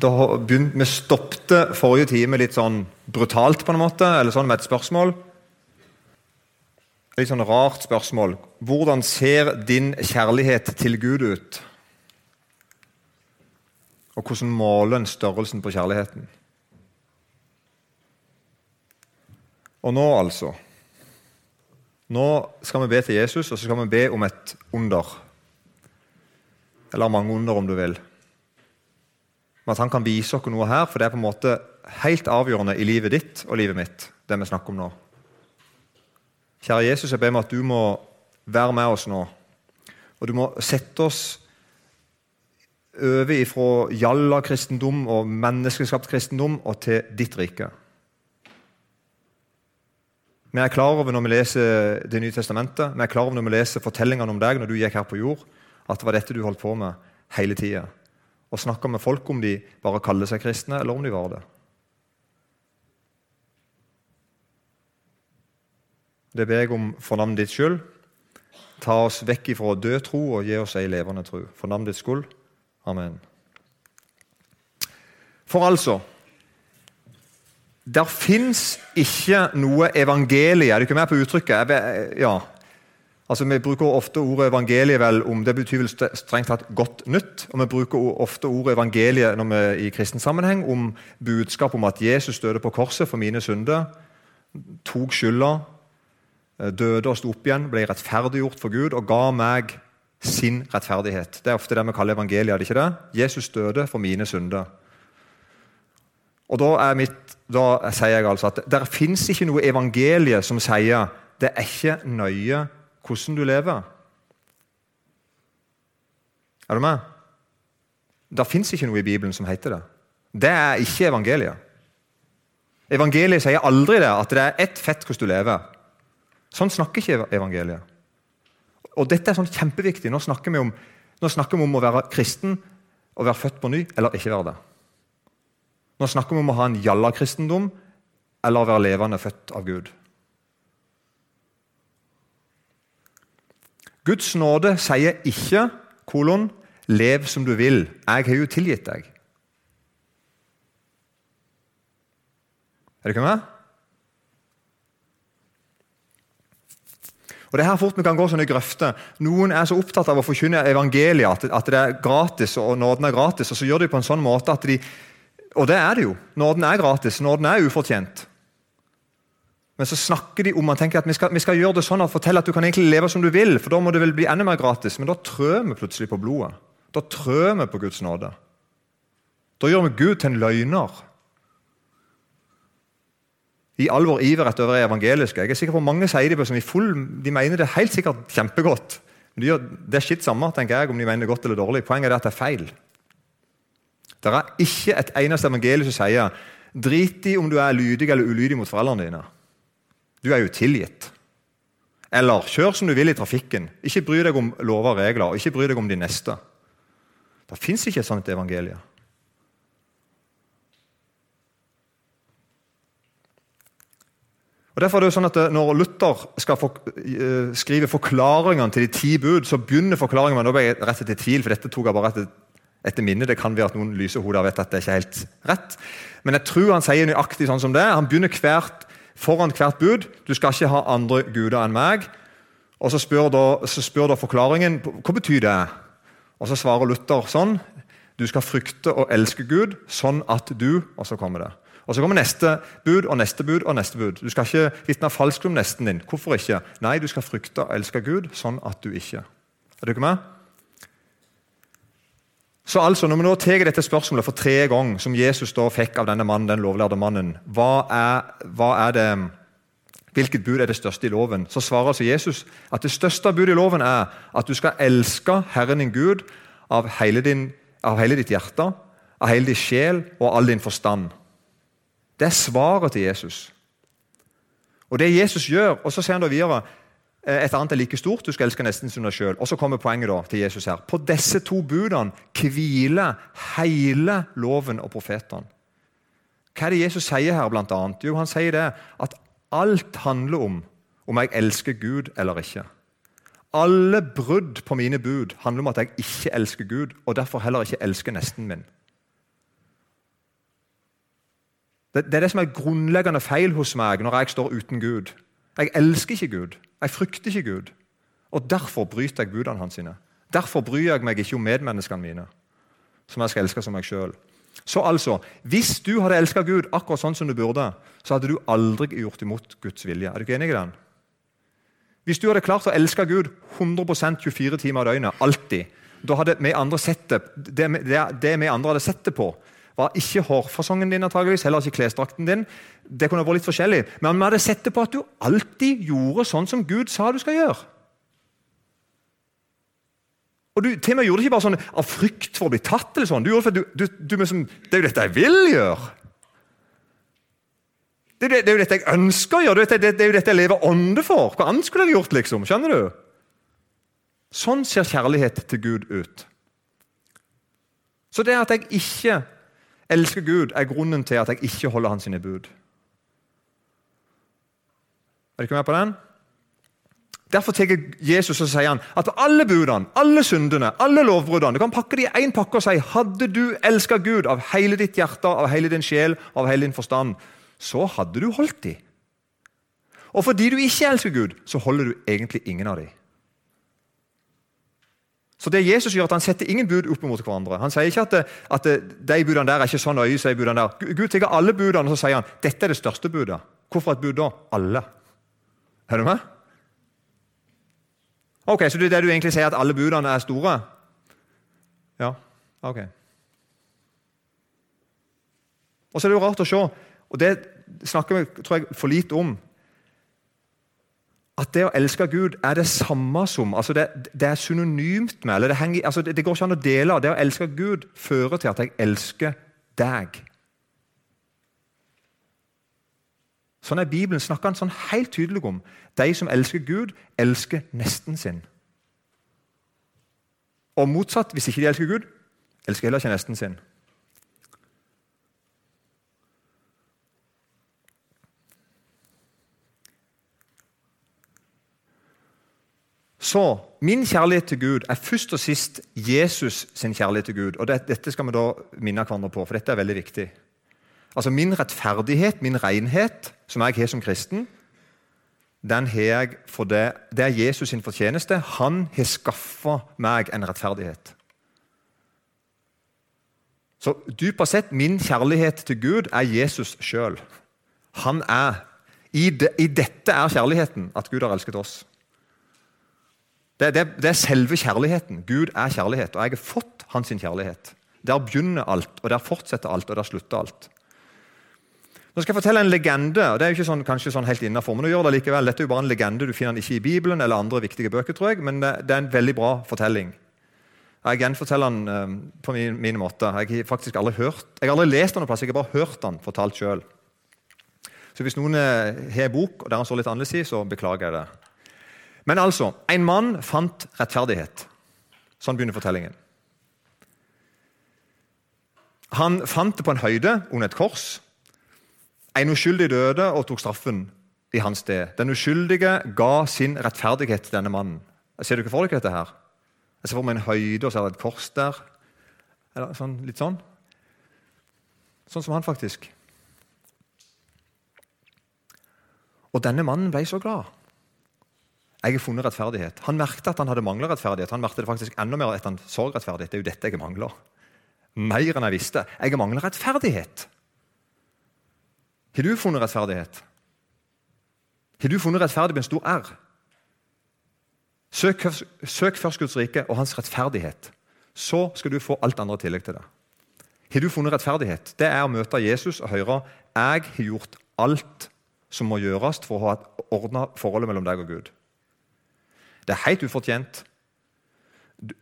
da begynt, Vi stoppte forrige time litt sånn brutalt, på en måte, eller sånn med et spørsmål. Litt sånn rart spørsmål. Hvordan ser din kjærlighet til Gud ut? Og hvordan måler en størrelsen på kjærligheten? Og nå, altså Nå skal vi be til Jesus, og så skal vi be om et under. Eller mange under, om du vil. Men at han kan vise oss noe her, for det er på en måte helt avgjørende i livet ditt og livet mitt. det vi snakker om nå. Kjære Jesus, jeg ber meg at du må være med oss nå. Og du må sette oss over ifra jalla-kristendom og menneskeskapt kristendom og til ditt rike. Vi er klar over når vi leser Det nye testamentet, vi er klar over når vi leser fortellingene om deg når du gikk her på jord, at det var dette du holdt på med hele tida og snakke med folk om de bare kaller seg kristne, eller om de var det. Det ber jeg om for navnet ditt skyld. Ta oss vekk ifra død tro og gi oss ei levende tro. For navnet ditt skyld. Amen. For altså Der fins ikke noe evangelie Er du ikke med på uttrykket? Ja, Altså, Vi bruker ofte ordet evangeliet vel om det betyr vel strengt tatt godt nytt. Og vi bruker ofte ordet evangeliet når vi, i kristen sammenheng om budskap om at Jesus døde på korset for mine synder, tok skylda, eh, døde og sto opp igjen, ble rettferdiggjort for Gud og ga meg sin rettferdighet. Det er ofte det vi kaller evangeliet. er det ikke det? Jesus døde for mine synder. Og Da, mitt, da sier jeg altså at det fins ikke noe evangelie som sier det er ikke nøye hvordan du lever. Er du med? Det fins ikke noe i Bibelen som heter det. Det er ikke evangeliet. Evangeliet sier aldri det, at det er ett fett hvordan du lever. Sånn snakker ikke evangeliet. Og Dette er sånn kjempeviktig. Nå snakker, vi om, snakker vi om å være kristen og være født på ny, eller ikke være det. Nå snakker vi om å ha en jalla-kristendom eller å være levende født av Gud. Guds nåde sier ikke kolon, 'lev som du vil'. Jeg har jo tilgitt deg. Er dere med? Og Det er her fort vi kan gå sånne grøfter. Noen er så opptatt av å forkynne evangeliet, at det er gratis og nåden er gratis, og så gjør de på en sånn måte at de Og det er det jo. Nåden er gratis, nåden er ufortjent. Men så snakker de om og tenker at vi skal, vi skal gjøre det sånn og fortelle at du kan egentlig leve som du vil, for da må det vel bli enda mer gratis. Men da trør vi plutselig på blodet. Da trør vi på Guds nåde. Da gjør vi Gud til en løgner. I all vår iver etter å være evangeliske. Jeg er sikker på Mange sier det som i full, de mener det helt sikkert kjempegodt. Men de gjør, det er skitt samme tenker jeg, om de mener det godt eller dårlig. Poenget er at det er feil. Det er ikke et eneste evangelium som sier drit i om du er lydig eller ulydig mot foreldrene dine. Du er jo tilgitt. Eller kjør som du vil i trafikken. Ikke bry deg om lover og regler, og ikke bry deg om de neste. Det fins ikke et sånt evangelie. Og derfor er det jo sånn at eh, Når Luther skal for, uh, skrive forklaringene til de ti bud, så begynner forklaringen med nå ble jeg rett etter tvil, for dette tok jeg bare etter, etter minne. Det kan være at noen lyse hoder vet at det ikke er helt rett. Men jeg tror han sier nøyaktig sånn som det. Han begynner hvert foran hvert bud. Du skal ikke ha andre guder enn meg. Og Så spør da, så spør da forklaringen hva betyr det Og Så svarer Luther sånn. Du skal frykte og elske Gud sånn at du Og så kommer det. Og Så kommer neste bud og neste bud og neste bud. Du skal ikke vitne falskt om nesten din. Hvorfor ikke? Nei, du skal frykte og elske Gud sånn at du ikke. Er du ikke med? Så altså, Når vi nå tar dette spørsmålet for tre ganger, som Jesus da fikk av denne mannen, den lovlærde mannen, hva er, hva er det, hvilket bud er det største i loven? Så svarer altså Jesus at det største budet i loven er at du skal elske Herren din Gud av hele, din, av hele ditt hjerte, av hele din sjel og all din forstand. Det er svaret til Jesus. Og det Jesus gjør, og så sier han da videre et annet er like stort. Du skal elske nesten som deg sjøl. Og så kommer poenget da til Jesus her. På disse to budene hviler hele loven og profetene. Hva er det Jesus sier her, blant annet? Jo, han sier det at alt handler om om jeg elsker Gud eller ikke. Alle brudd på mine bud handler om at jeg ikke elsker Gud, og derfor heller ikke elsker nesten min. Det, det er det som er grunnleggende feil hos meg når jeg står uten Gud. Jeg elsker ikke Gud. Jeg frykter ikke Gud. Og Derfor bryter jeg budene hans. sine. Derfor bryr jeg meg ikke om medmenneskene mine, som jeg skal elske som meg sjøl. Så altså, Hvis du hadde elska Gud akkurat sånn som du burde, så hadde du aldri gjort imot Guds vilje. Er du ikke enig i den? Hvis du hadde klart å elske Gud 100% 24 timer i døgnet, alltid, da hadde vi andre sett det, det, det, det vi andre hadde sett det på, var ikke hårfasongen din, antageligvis, heller ikke klesdrakten din. Det kunne vært litt forskjellig, Men vi hadde sett det på at du alltid gjorde sånn som Gud sa du skal gjøre. Og du til og med gjorde det ikke bare sånn av frykt for å bli tatt. eller sånn. Du gjorde det for du, du, du liksom, Det er jo dette jeg vil gjøre. Det er, det er jo dette jeg ønsker å gjøre. Det er, det, det er jo dette jeg lever ånde for. Hva annet skulle jeg gjort? liksom? Skjønner du? Sånn ser kjærlighet til Gud ut. Så det at jeg ikke elsker Gud, er grunnen til at jeg ikke holder hans sine bud. Er ikke med på den? Derfor tar Jesus og sier han at alle budene, alle syndene, alle lovbruddene Du kan pakke de i én pakke og si hadde du elska Gud av hele ditt hjerte, av hele din sjel av hele din forstand, så hadde du holdt de. Og fordi du ikke elsker Gud, så holder du egentlig ingen av de. Så det Jesus gjør, at Han setter ingen bud opp mot hverandre. Han sier ikke at, at de budene der er ikke så nøye så de budene der. Gud tar alle budene og så sier han, dette er det største budet. Hvorfor et bud da? Alle. Er du med? Ok, Så det er det du egentlig sier, at alle budene er store? Ja, ok. Og så er det jo rart å se, og det snakker vi tror jeg, for lite om at det å elske Gud er det samme som altså det, det, er synonymt med eller det, henger, altså det, det, går ikke an å dele. Det å elske Gud fører til at jeg elsker deg. Sånn er Bibelen snakker han sånn helt tydelig om. De som elsker Gud, elsker nesten sin. Og motsatt, hvis ikke de elsker Gud, elsker heller ikke nesten sin. Så min kjærlighet til Gud er først og sist Jesus sin kjærlighet til Gud. Og det, Dette skal vi da minne hverandre på, for dette er veldig viktig. Altså Min rettferdighet, min renhet, som jeg har som kristen, den har jeg for det. Det er Jesus sin fortjeneste. Han har skaffa meg en rettferdighet. Så dypest sett, min kjærlighet til Gud er Jesus sjøl. Han er i, de, I dette er kjærligheten, at Gud har elsket oss. Det, det, det, er selve kjærligheten. Gud er kjærlighet, og jeg har fått hans kjærlighet. Der begynner alt, og der fortsetter alt, og der slutter alt. Nå skal jeg fortelle en legende. og det er jo ikke sånn, kanskje sånn helt innenfor, men å gjøre det likevel. Dette er jo bare en legende, Du finner den ikke i Bibelen eller andre viktige bøker, tror jeg, men det, er en veldig bra fortelling. Jeg gjenforteller den uh, på min, min, måte. Jeg har faktisk aldri hørt, jeg har aldri lest den noe plass, jeg har bare hørt den fortalt sjøl. Så hvis noen uh, har en bok og der han står litt annerledes i, så beklager jeg det. Men altså, en mann fant rettferdighet. Sånn begynner fortellingen. Han fant det på en høyde under et kors. En uskyldig døde og tok straffen i hans sted. Den uskyldige ga sin rettferdighet til denne mannen. Ser du ikke for dere dette her? Jeg ser for meg en høyde, og så er det et kors der. Eller sånn, litt sånn. Sånn som han, faktisk. Og denne mannen ble så glad. Jeg har funnet rettferdighet. Han merket at han hadde mangla rettferdighet. Han merket det faktisk enda mer etter han så rettferdighet. Det er jo dette jeg mangler. Mer enn jeg visste. Jeg mangler rettferdighet. Har du funnet rettferdighet? Har du funnet rettferdig med en stor R? Søk, søk først Guds rike og hans rettferdighet. Så skal du få alt andre i tillegg til det. Har du funnet rettferdighet? Det er å møte Jesus og høre jeg har gjort alt som må gjøres for å ha ordna forholdet mellom deg og Gud. Det er helt ufortjent.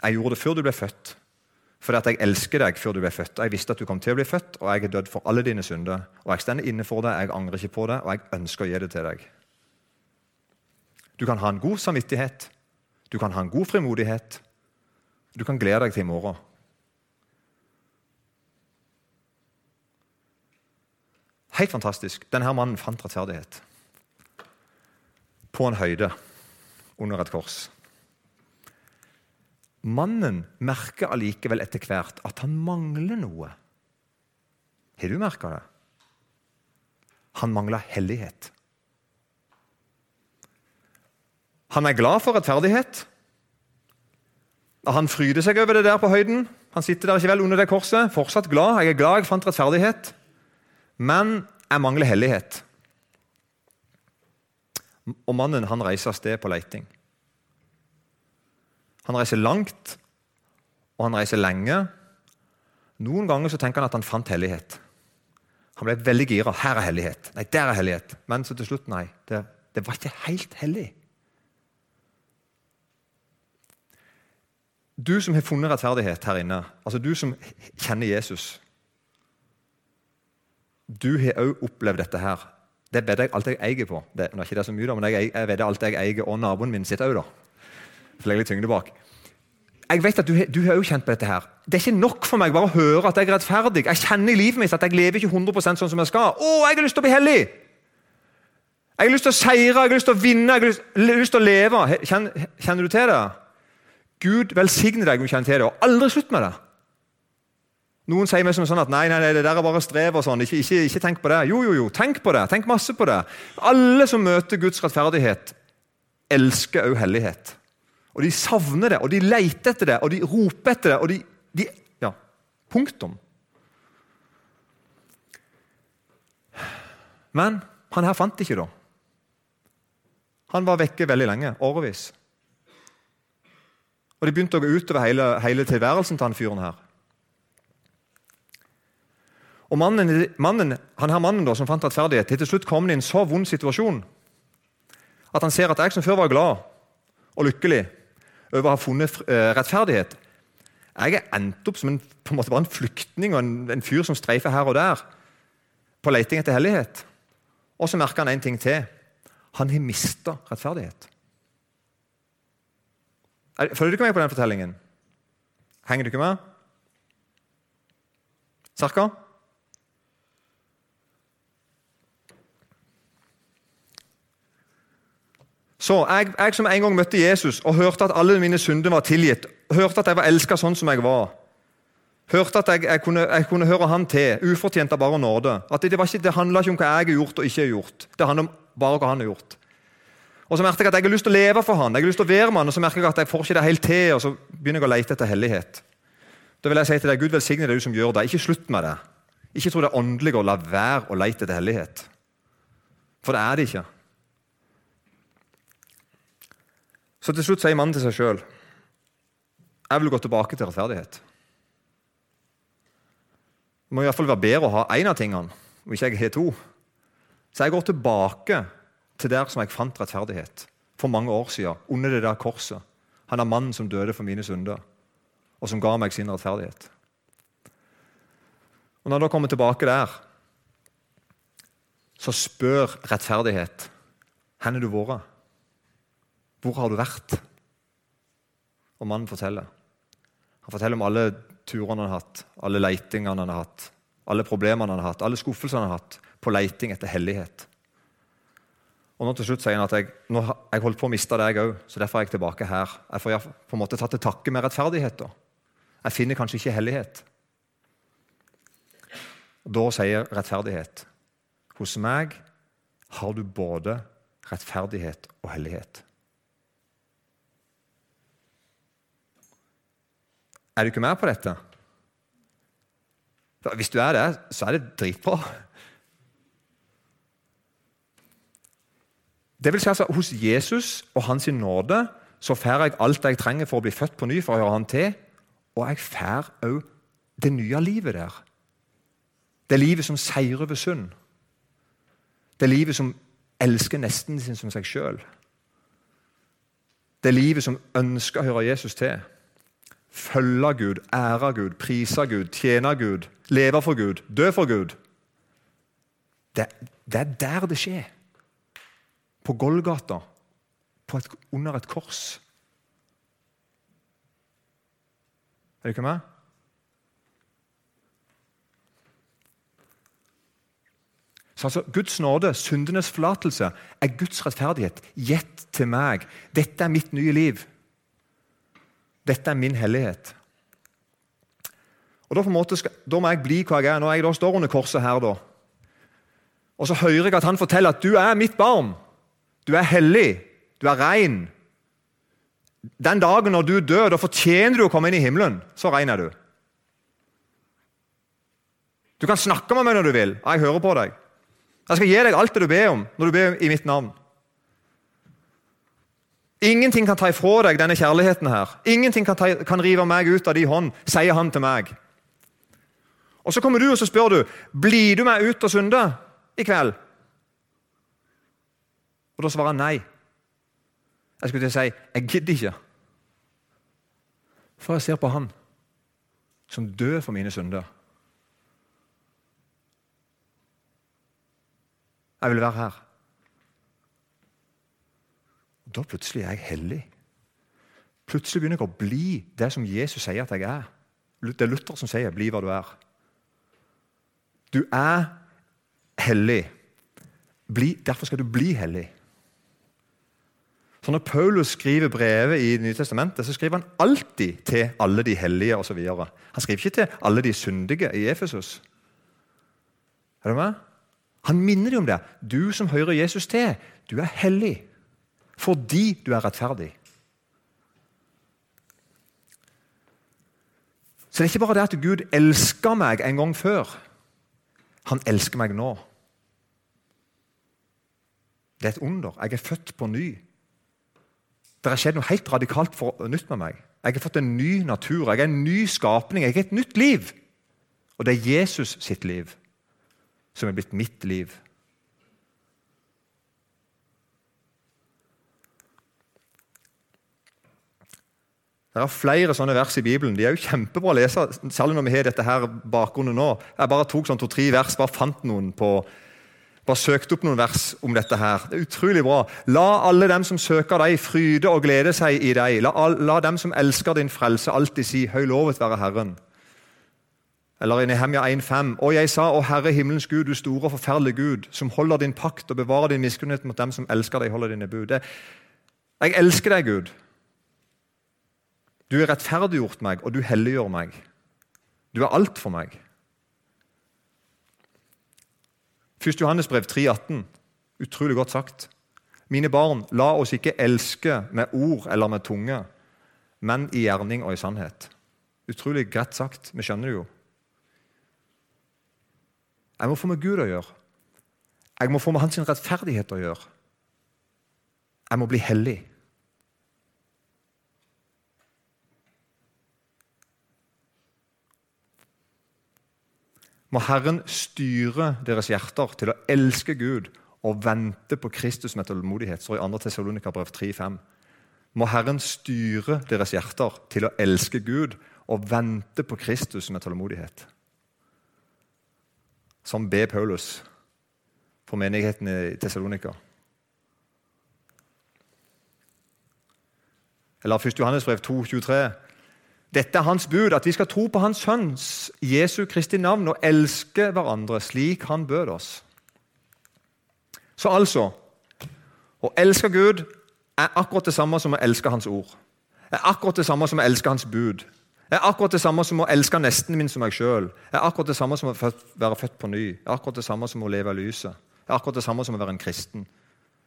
Jeg gjorde det før du ble født, fordi at jeg elsker deg før du ble født. Jeg visste at du kom til å bli født, og jeg er dødd for alle dine synder. Og Jeg står inne for det, jeg angrer ikke på det, og jeg ønsker å gi det til deg. Du kan ha en god samvittighet, du kan ha en god frimodighet. Du kan glede deg til i morgen. Helt fantastisk. Denne mannen fant rettferdighet på en høyde under et kors. Mannen merker allikevel etter hvert at han mangler noe. Har du merka det? Han mangler hellighet. Han er glad for rettferdighet. Han fryder seg over det der på høyden. Han sitter der ikke vel under det korset, fortsatt glad. Jeg er glad jeg fant rettferdighet. Men jeg mangler hellighet. Og mannen han reiser av sted på leiting. Han reiser langt, og han reiser lenge. Noen ganger så tenker han at han fant hellighet. Han ble veldig gira. Her er hellighet. Nei, der er hellighet. Men så til slutt, nei. Det, det var ikke helt hellig. Du som har funnet rettferdighet her inne, altså du som kjenner Jesus Du har òg opplevd dette her. Det vedder jeg alt jeg eier på. Det, det er ikke det så mye, men jeg, jeg vedder alt jeg eier, og naboen min sitt òg, da. For legger litt tyngde bak. Jeg vet at du har jo kjent på dette. her. Det er ikke nok for meg bare å høre at jeg er rettferdig. Jeg kjenner i livet mitt at jeg lever ikke 100% sånn som jeg skal. Å, jeg har lyst til å bli hellig! Jeg har lyst til å seire, jeg har lyst til å vinne, jeg har lyst, lyst til å leve. Kjenner, kjenner du til det? Gud velsigne deg om du kjenner til det, og aldri slutt med det. Noen sier meg som sånn at nei, nei, nei, det der er bare strev. og sånn, ikke, ikke, ikke, tenk på det. Jo, jo, jo, tenk på det. Tenk masse på det. Alle som møter Guds rettferdighet, elsker òg hellighet. Og de savner det, og de leter etter det, og de roper etter det. og de, de Ja, punktum. Men han her fant det ikke, da. Han var vekke veldig lenge. Årevis. Og det begynte å gå utover hele, hele tilværelsen til han fyren her. Og mannen, mannen, han her mannen da, som fant rettferdighet, til slutt kom i en så vond situasjon at han ser at jeg som før var glad og lykkelig over å ha funnet eh, rettferdighet Jeg er endt opp som en, en bare en flyktning og en, en fyr som streifer her og der på leting etter hellighet. Og så merker han en ting til. Han har mista rettferdighet. Følger ikke med på den fortellingen? Henger du ikke med? Cirka? Så jeg, jeg, som en gang møtte Jesus og hørte at alle mine synder var tilgitt, hørte at jeg var elska sånn som jeg var, hørte at jeg, jeg, kunne, jeg kunne, høre han til, ufortjent av bare nåde At Det, det, det handla ikke om hva jeg har gjort og ikke har gjort. Det handler om bare hva han har gjort. Og så merker jeg at jeg har lyst til å leve for han, jeg har lyst til å være med han, og så merker jeg at jeg får ikke det helt til, og så begynner jeg å lete etter hellighet. Da vil jeg si til deg, Gud velsigne deg, du som gjør det. Ikke slutt med det. Ikke tro det er åndelig å la være å lete etter hellighet. For det er det ikke. Så til slutt sier mannen til seg sjøl jeg vil gå tilbake til rettferdighet. Det må i hvert fall være bedre å ha én av tingene, om ikke jeg har to. Så jeg går tilbake til der som jeg fant rettferdighet for mange år siden, under det der korset. Han er mannen som døde for mine synder, og som ga meg sin rettferdighet. Og Når han da kommer tilbake der, så spør rettferdighet hvor har du vært? Hvor har du vært? Og mannen forteller. Han forteller om alle turene han har hatt, alle leitingene han har hatt, alle problemene han har hatt, alle skuffelsene han har hatt på leiting etter hellighet. Og nå til slutt sier han at jeg, nå, jeg holdt på å miste deg òg, så derfor er jeg tilbake her. Jeg får på en måte tatt til takke med rettferdighet. da. Jeg finner kanskje ikke hellighet. Da sier rettferdighet Hos meg har du både rettferdighet og hellighet. Er du ikke med på dette? Hvis du er det, så er det dritbra. Det vil si altså, Hos Jesus og hans nåde så får jeg alt jeg trenger for å bli født på ny, for å høre han til. Og jeg får òg det nye livet der. Det livet som seirer over synd. Det livet som elsker nesten sin som seg sjøl. Det livet som ønsker å høre Jesus til. Følge Gud, ære Gud, prise Gud, tjene Gud, leve for Gud, dø for Gud. Det, det er der det skjer på Golgata, på et, under et kors. Er du ikke med? Så altså, Guds nåde, syndenes forlatelse, er Guds rettferdighet gitt til meg. Dette er mitt nye liv. Dette er min hellighet. Og Da, skal, da må jeg bli hva jeg er. Når jeg da står under korset her, da, Og så hører jeg at han forteller at du er mitt barn. Du er hellig. Du er ren. Den dagen når du dør, da fortjener du å komme inn i himmelen. Så rein er du. Du kan snakke med meg når du vil. Jeg hører på deg. Jeg skal gi deg alt det du ber om når du ber i mitt navn. Ingenting kan ta ifra deg denne kjærligheten. her. Ingenting kan, ta, kan rive meg ut av din hånd, sier han til meg. Og Så kommer du og så spør du, blir du med ut og synde i kveld. Og Da svarer han nei. Jeg skulle til å si jeg gidder ikke. For jeg ser på han som dør for mine synder. Jeg vil være her. Da plutselig er jeg hellig. Plutselig begynner jeg å bli det som Jesus sier at jeg er. Det er Luther som sier 'bli hva du er'. Du er hellig. Bli, derfor skal du bli hellig. Så Når Paulus skriver brevet i nye testamentet, så skriver han alltid til alle de hellige osv. Han skriver ikke til alle de syndige i Efesus. Er du med? Han minner dem om det. Du som hører Jesus til, du er hellig fordi du er rettferdig. Så det er ikke bare det at Gud elska meg en gang før. Han elsker meg nå. Det er et under. Jeg er født på ny. Det har skjedd noe helt radikalt for, nytt med meg. Jeg har fått en ny natur, jeg er en ny skapning, jeg har et nytt liv. Og det er Jesus sitt liv som er blitt mitt liv. Det er flere sånne vers i Bibelen. De er jo kjempebra å lese, særlig når vi har dette her bakgrunnen nå. Jeg bare tok sånn to-tre vers, bare fant noen på bare søkte opp noen vers om dette. her. Det er utrolig bra. La alle dem som søker deg, fryde og glede seg i deg. La, la dem som elsker din frelse, alltid si 'Høy lovet være Herren'. Eller i Nehemja 1,5.: Og jeg sa, Å Herre himmelens Gud, du store og forferdelige Gud, som holder din pakt og bevarer din miskunnhet mot dem som elsker deg, holder dine bud. Jeg elsker deg, Gud. Du har rettferdiggjort meg, og du helliggjør meg. Du er alt for meg. 1. Johannes brev 3,18. Utrolig godt sagt. Mine barn, la oss ikke elske med ord eller med tunge, men i gjerning og i sannhet. Utrolig greit sagt. Vi skjønner det jo. Jeg må få med Gud å gjøre. Jeg må få med hans rettferdighet å gjøre. Jeg må bli hellig. Må Herren styre deres hjerter til å elske Gud og vente på Kristus med tålmodighet, står i 2. Tessalonika-brev 3,5. Må Herren styre deres hjerter til å elske Gud og vente på Kristus med tålmodighet. Som ber Paulus for menigheten i Tessalonika. Eller 1. Johannesbrev 2, 23. Dette er hans bud, at vi skal tro på Hans Sønns Jesu Kristi navn og elske hverandre slik han bød oss. Så altså Å elske Gud er akkurat det samme som å elske Hans ord. Er akkurat det samme som å elske Hans bud. Er akkurat det samme som å elske nesten min som meg sjøl. Er akkurat det samme som å være født på ny. Er akkurat det samme som å leve i lyset. Er akkurat det samme som å være en kristen.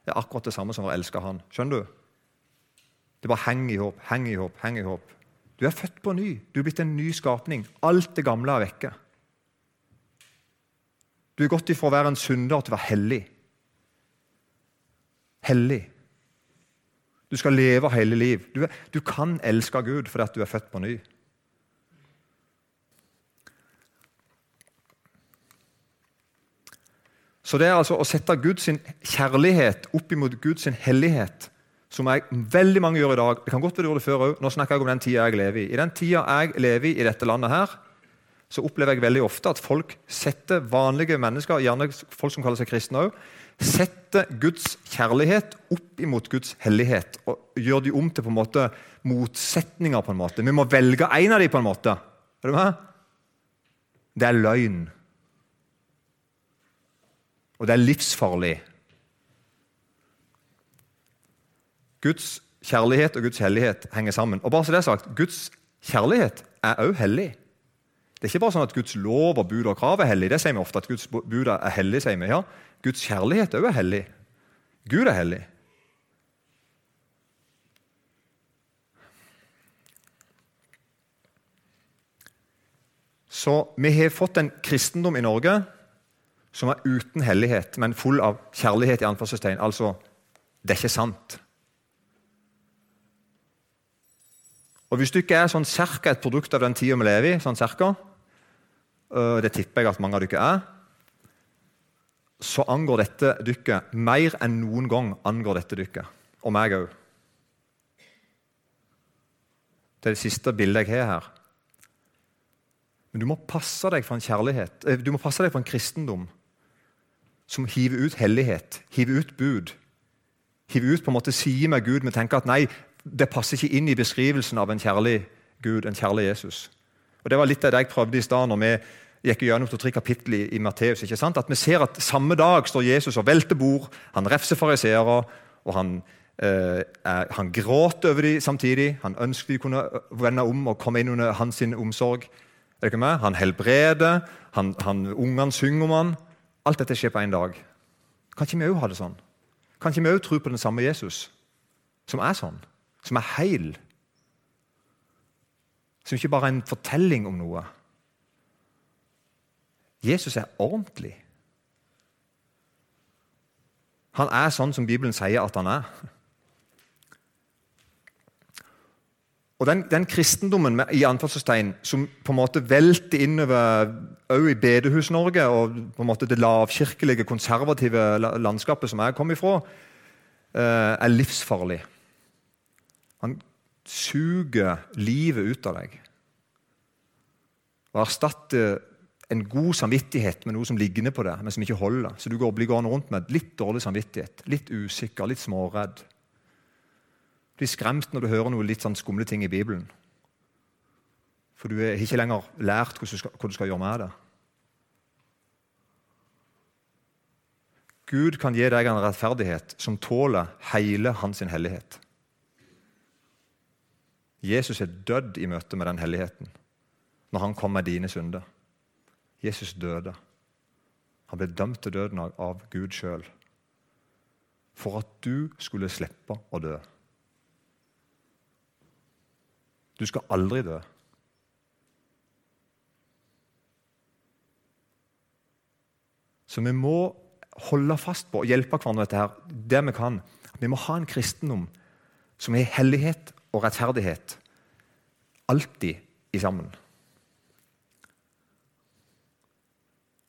Er akkurat det samme som å elske Han. Skjønner du? Det bare henger i håp, henger i håp, henger i håp. Du er født på ny. Du er blitt en ny skapning. Alt det gamle er vekke. Du er gått ifra å være en synder til å være hellig. Hellig. Du skal leve hele liv. Du, er, du kan elske Gud fordi du er født på ny. Så det er altså å sette Guds kjærlighet opp imot Guds hellighet som jeg, veldig mange gjør i dag. Det kan godt være du gjorde det før òg. Nå snakker jeg om den tida jeg lever i. I den tida jeg lever i i dette landet her, så opplever jeg veldig ofte at folk setter vanlige mennesker, gjerne folk som kaller seg kristne òg, setter Guds kjærlighet opp imot Guds hellighet. Og gjør de om til på en måte motsetninger. på en måte. Vi må velge én av dem på en måte. Er du med? Det er løgn. Og det er livsfarlig. Guds kjærlighet og Guds hellighet henger sammen. Og bare så det er sagt, Guds kjærlighet er også hellig. Det er ikke bare sånn at Guds lov og bud og krav er hellig. Det sier vi ofte, at Guds bud er hellig, sier vi. Ja, Guds kjærlighet òg er hellig. Gud er hellig. Så vi har fått en kristendom i Norge som er uten hellighet, men full av kjærlighet. i anførselstegn. Altså, det er ikke sant. Og Hvis du ikke er sånn cirka et produkt av den tida vi lever i, sånn cirka, øh, det tipper jeg at mange av dere er, så angår dette dykket mer enn noen gang angår dette dykket. Og meg òg. Det er det siste bildet jeg har her. Men du må passe deg for en kjærlighet, øh, du må passe deg for en kristendom som hiver ut hellighet, hiver ut bud. Hiver ut på en måte sider med Gud, men tenker at nei, det passer ikke inn i beskrivelsen av en kjærlig Gud, en kjærlig Jesus. Og Det var litt av det jeg prøvde i stad når vi gikk gjennom to-tre kapittel i, i Matteus. ikke sant? At vi ser at samme dag står Jesus og velter bord, han refser fariseere, og han, eh, han gråter over dem samtidig. Han ønsker de kunne vende om og komme inn under hans omsorg. Er ikke med? Han helbreder, han, han, ungene synger om han. Alt dette skjer på én dag. Kan ikke vi òg ha det sånn? Kan ikke vi òg tro på den samme Jesus, som er sånn? Som er heil? Som ikke bare er en fortelling om noe? Jesus er ordentlig. Han er sånn som Bibelen sier at han er. Og Den, den kristendommen med, i anførselstegn, som på en måte velter innover også i Bedehus-Norge og på en måte det lavkirkelige, konservative landskapet som jeg kom ifra, eh, er livsfarlig. Han suger livet ut av deg og erstatter en god samvittighet med noe som ligner på det, men som ikke holder. Så du går, blir gående rundt med litt dårlig samvittighet, litt usikker, litt småredd. Du blir skremt når du hører noe litt sånn skumle ting i Bibelen. For du har ikke lenger lært hva du, skal, du skal gjøre med det. Gud kan gi deg en rettferdighet som tåler hele hans hellighet. Jesus er dødd i møte med den helligheten når han kom med dine synder. Jesus døde. Han ble dømt til døden av Gud sjøl. For at du skulle slippe å dø. Du skal aldri dø. Så vi må holde fast på og hjelpe hverandre dette her, der vi kan. Vi må ha en kristendom som har hellighet og rettferdighet alltid i sammen.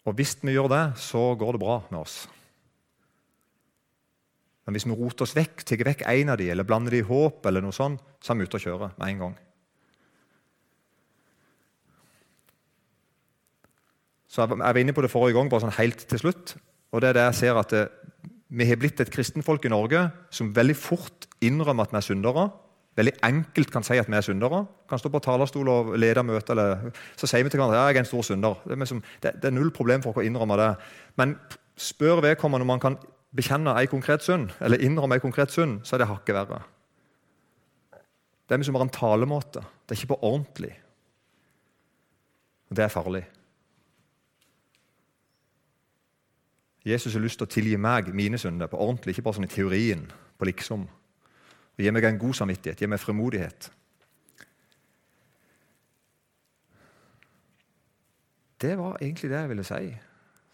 Og hvis vi gjør det, så går det bra med oss. Men hvis vi roter oss vekk, tar vekk en av de, eller blander de i håp, eller noe sånt, så er vi ute og kjører med en gang. Så Jeg var inne på det forrige gang, bare sånn helt til slutt. og det er det jeg ser at det, Vi har blitt et kristenfolk i Norge som veldig fort innrømmer at vi er syndere veldig enkelt kan si at vi er syndere. Kan stå på talerstol og lede møte, eller så sier vi til hverandre at jeg er en stor synder. Det er, liksom, det, det er null problem for å innrømme det. Men spør vedkommende om man kan bekjenne en konkret synd, eller innrømme en konkret synd, så er det hakket verre. Det er liksom bare en talemåte. Det er ikke på ordentlig. Og det er farlig. Jesus har lyst til å tilgi meg mine synder på ordentlig, ikke bare sånn i teorien, på liksom. Og gi meg en god samvittighet, gi meg fremodighet. Det var egentlig det jeg ville si,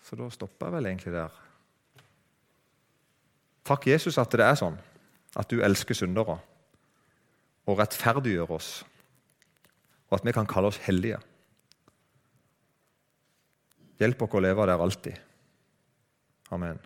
så da stopper jeg vel egentlig der. Takk, Jesus, at det er sånn at du elsker syndere og rettferdiggjør oss, og at vi kan kalle oss hellige. Hjelp oss å leve der alltid. Amen.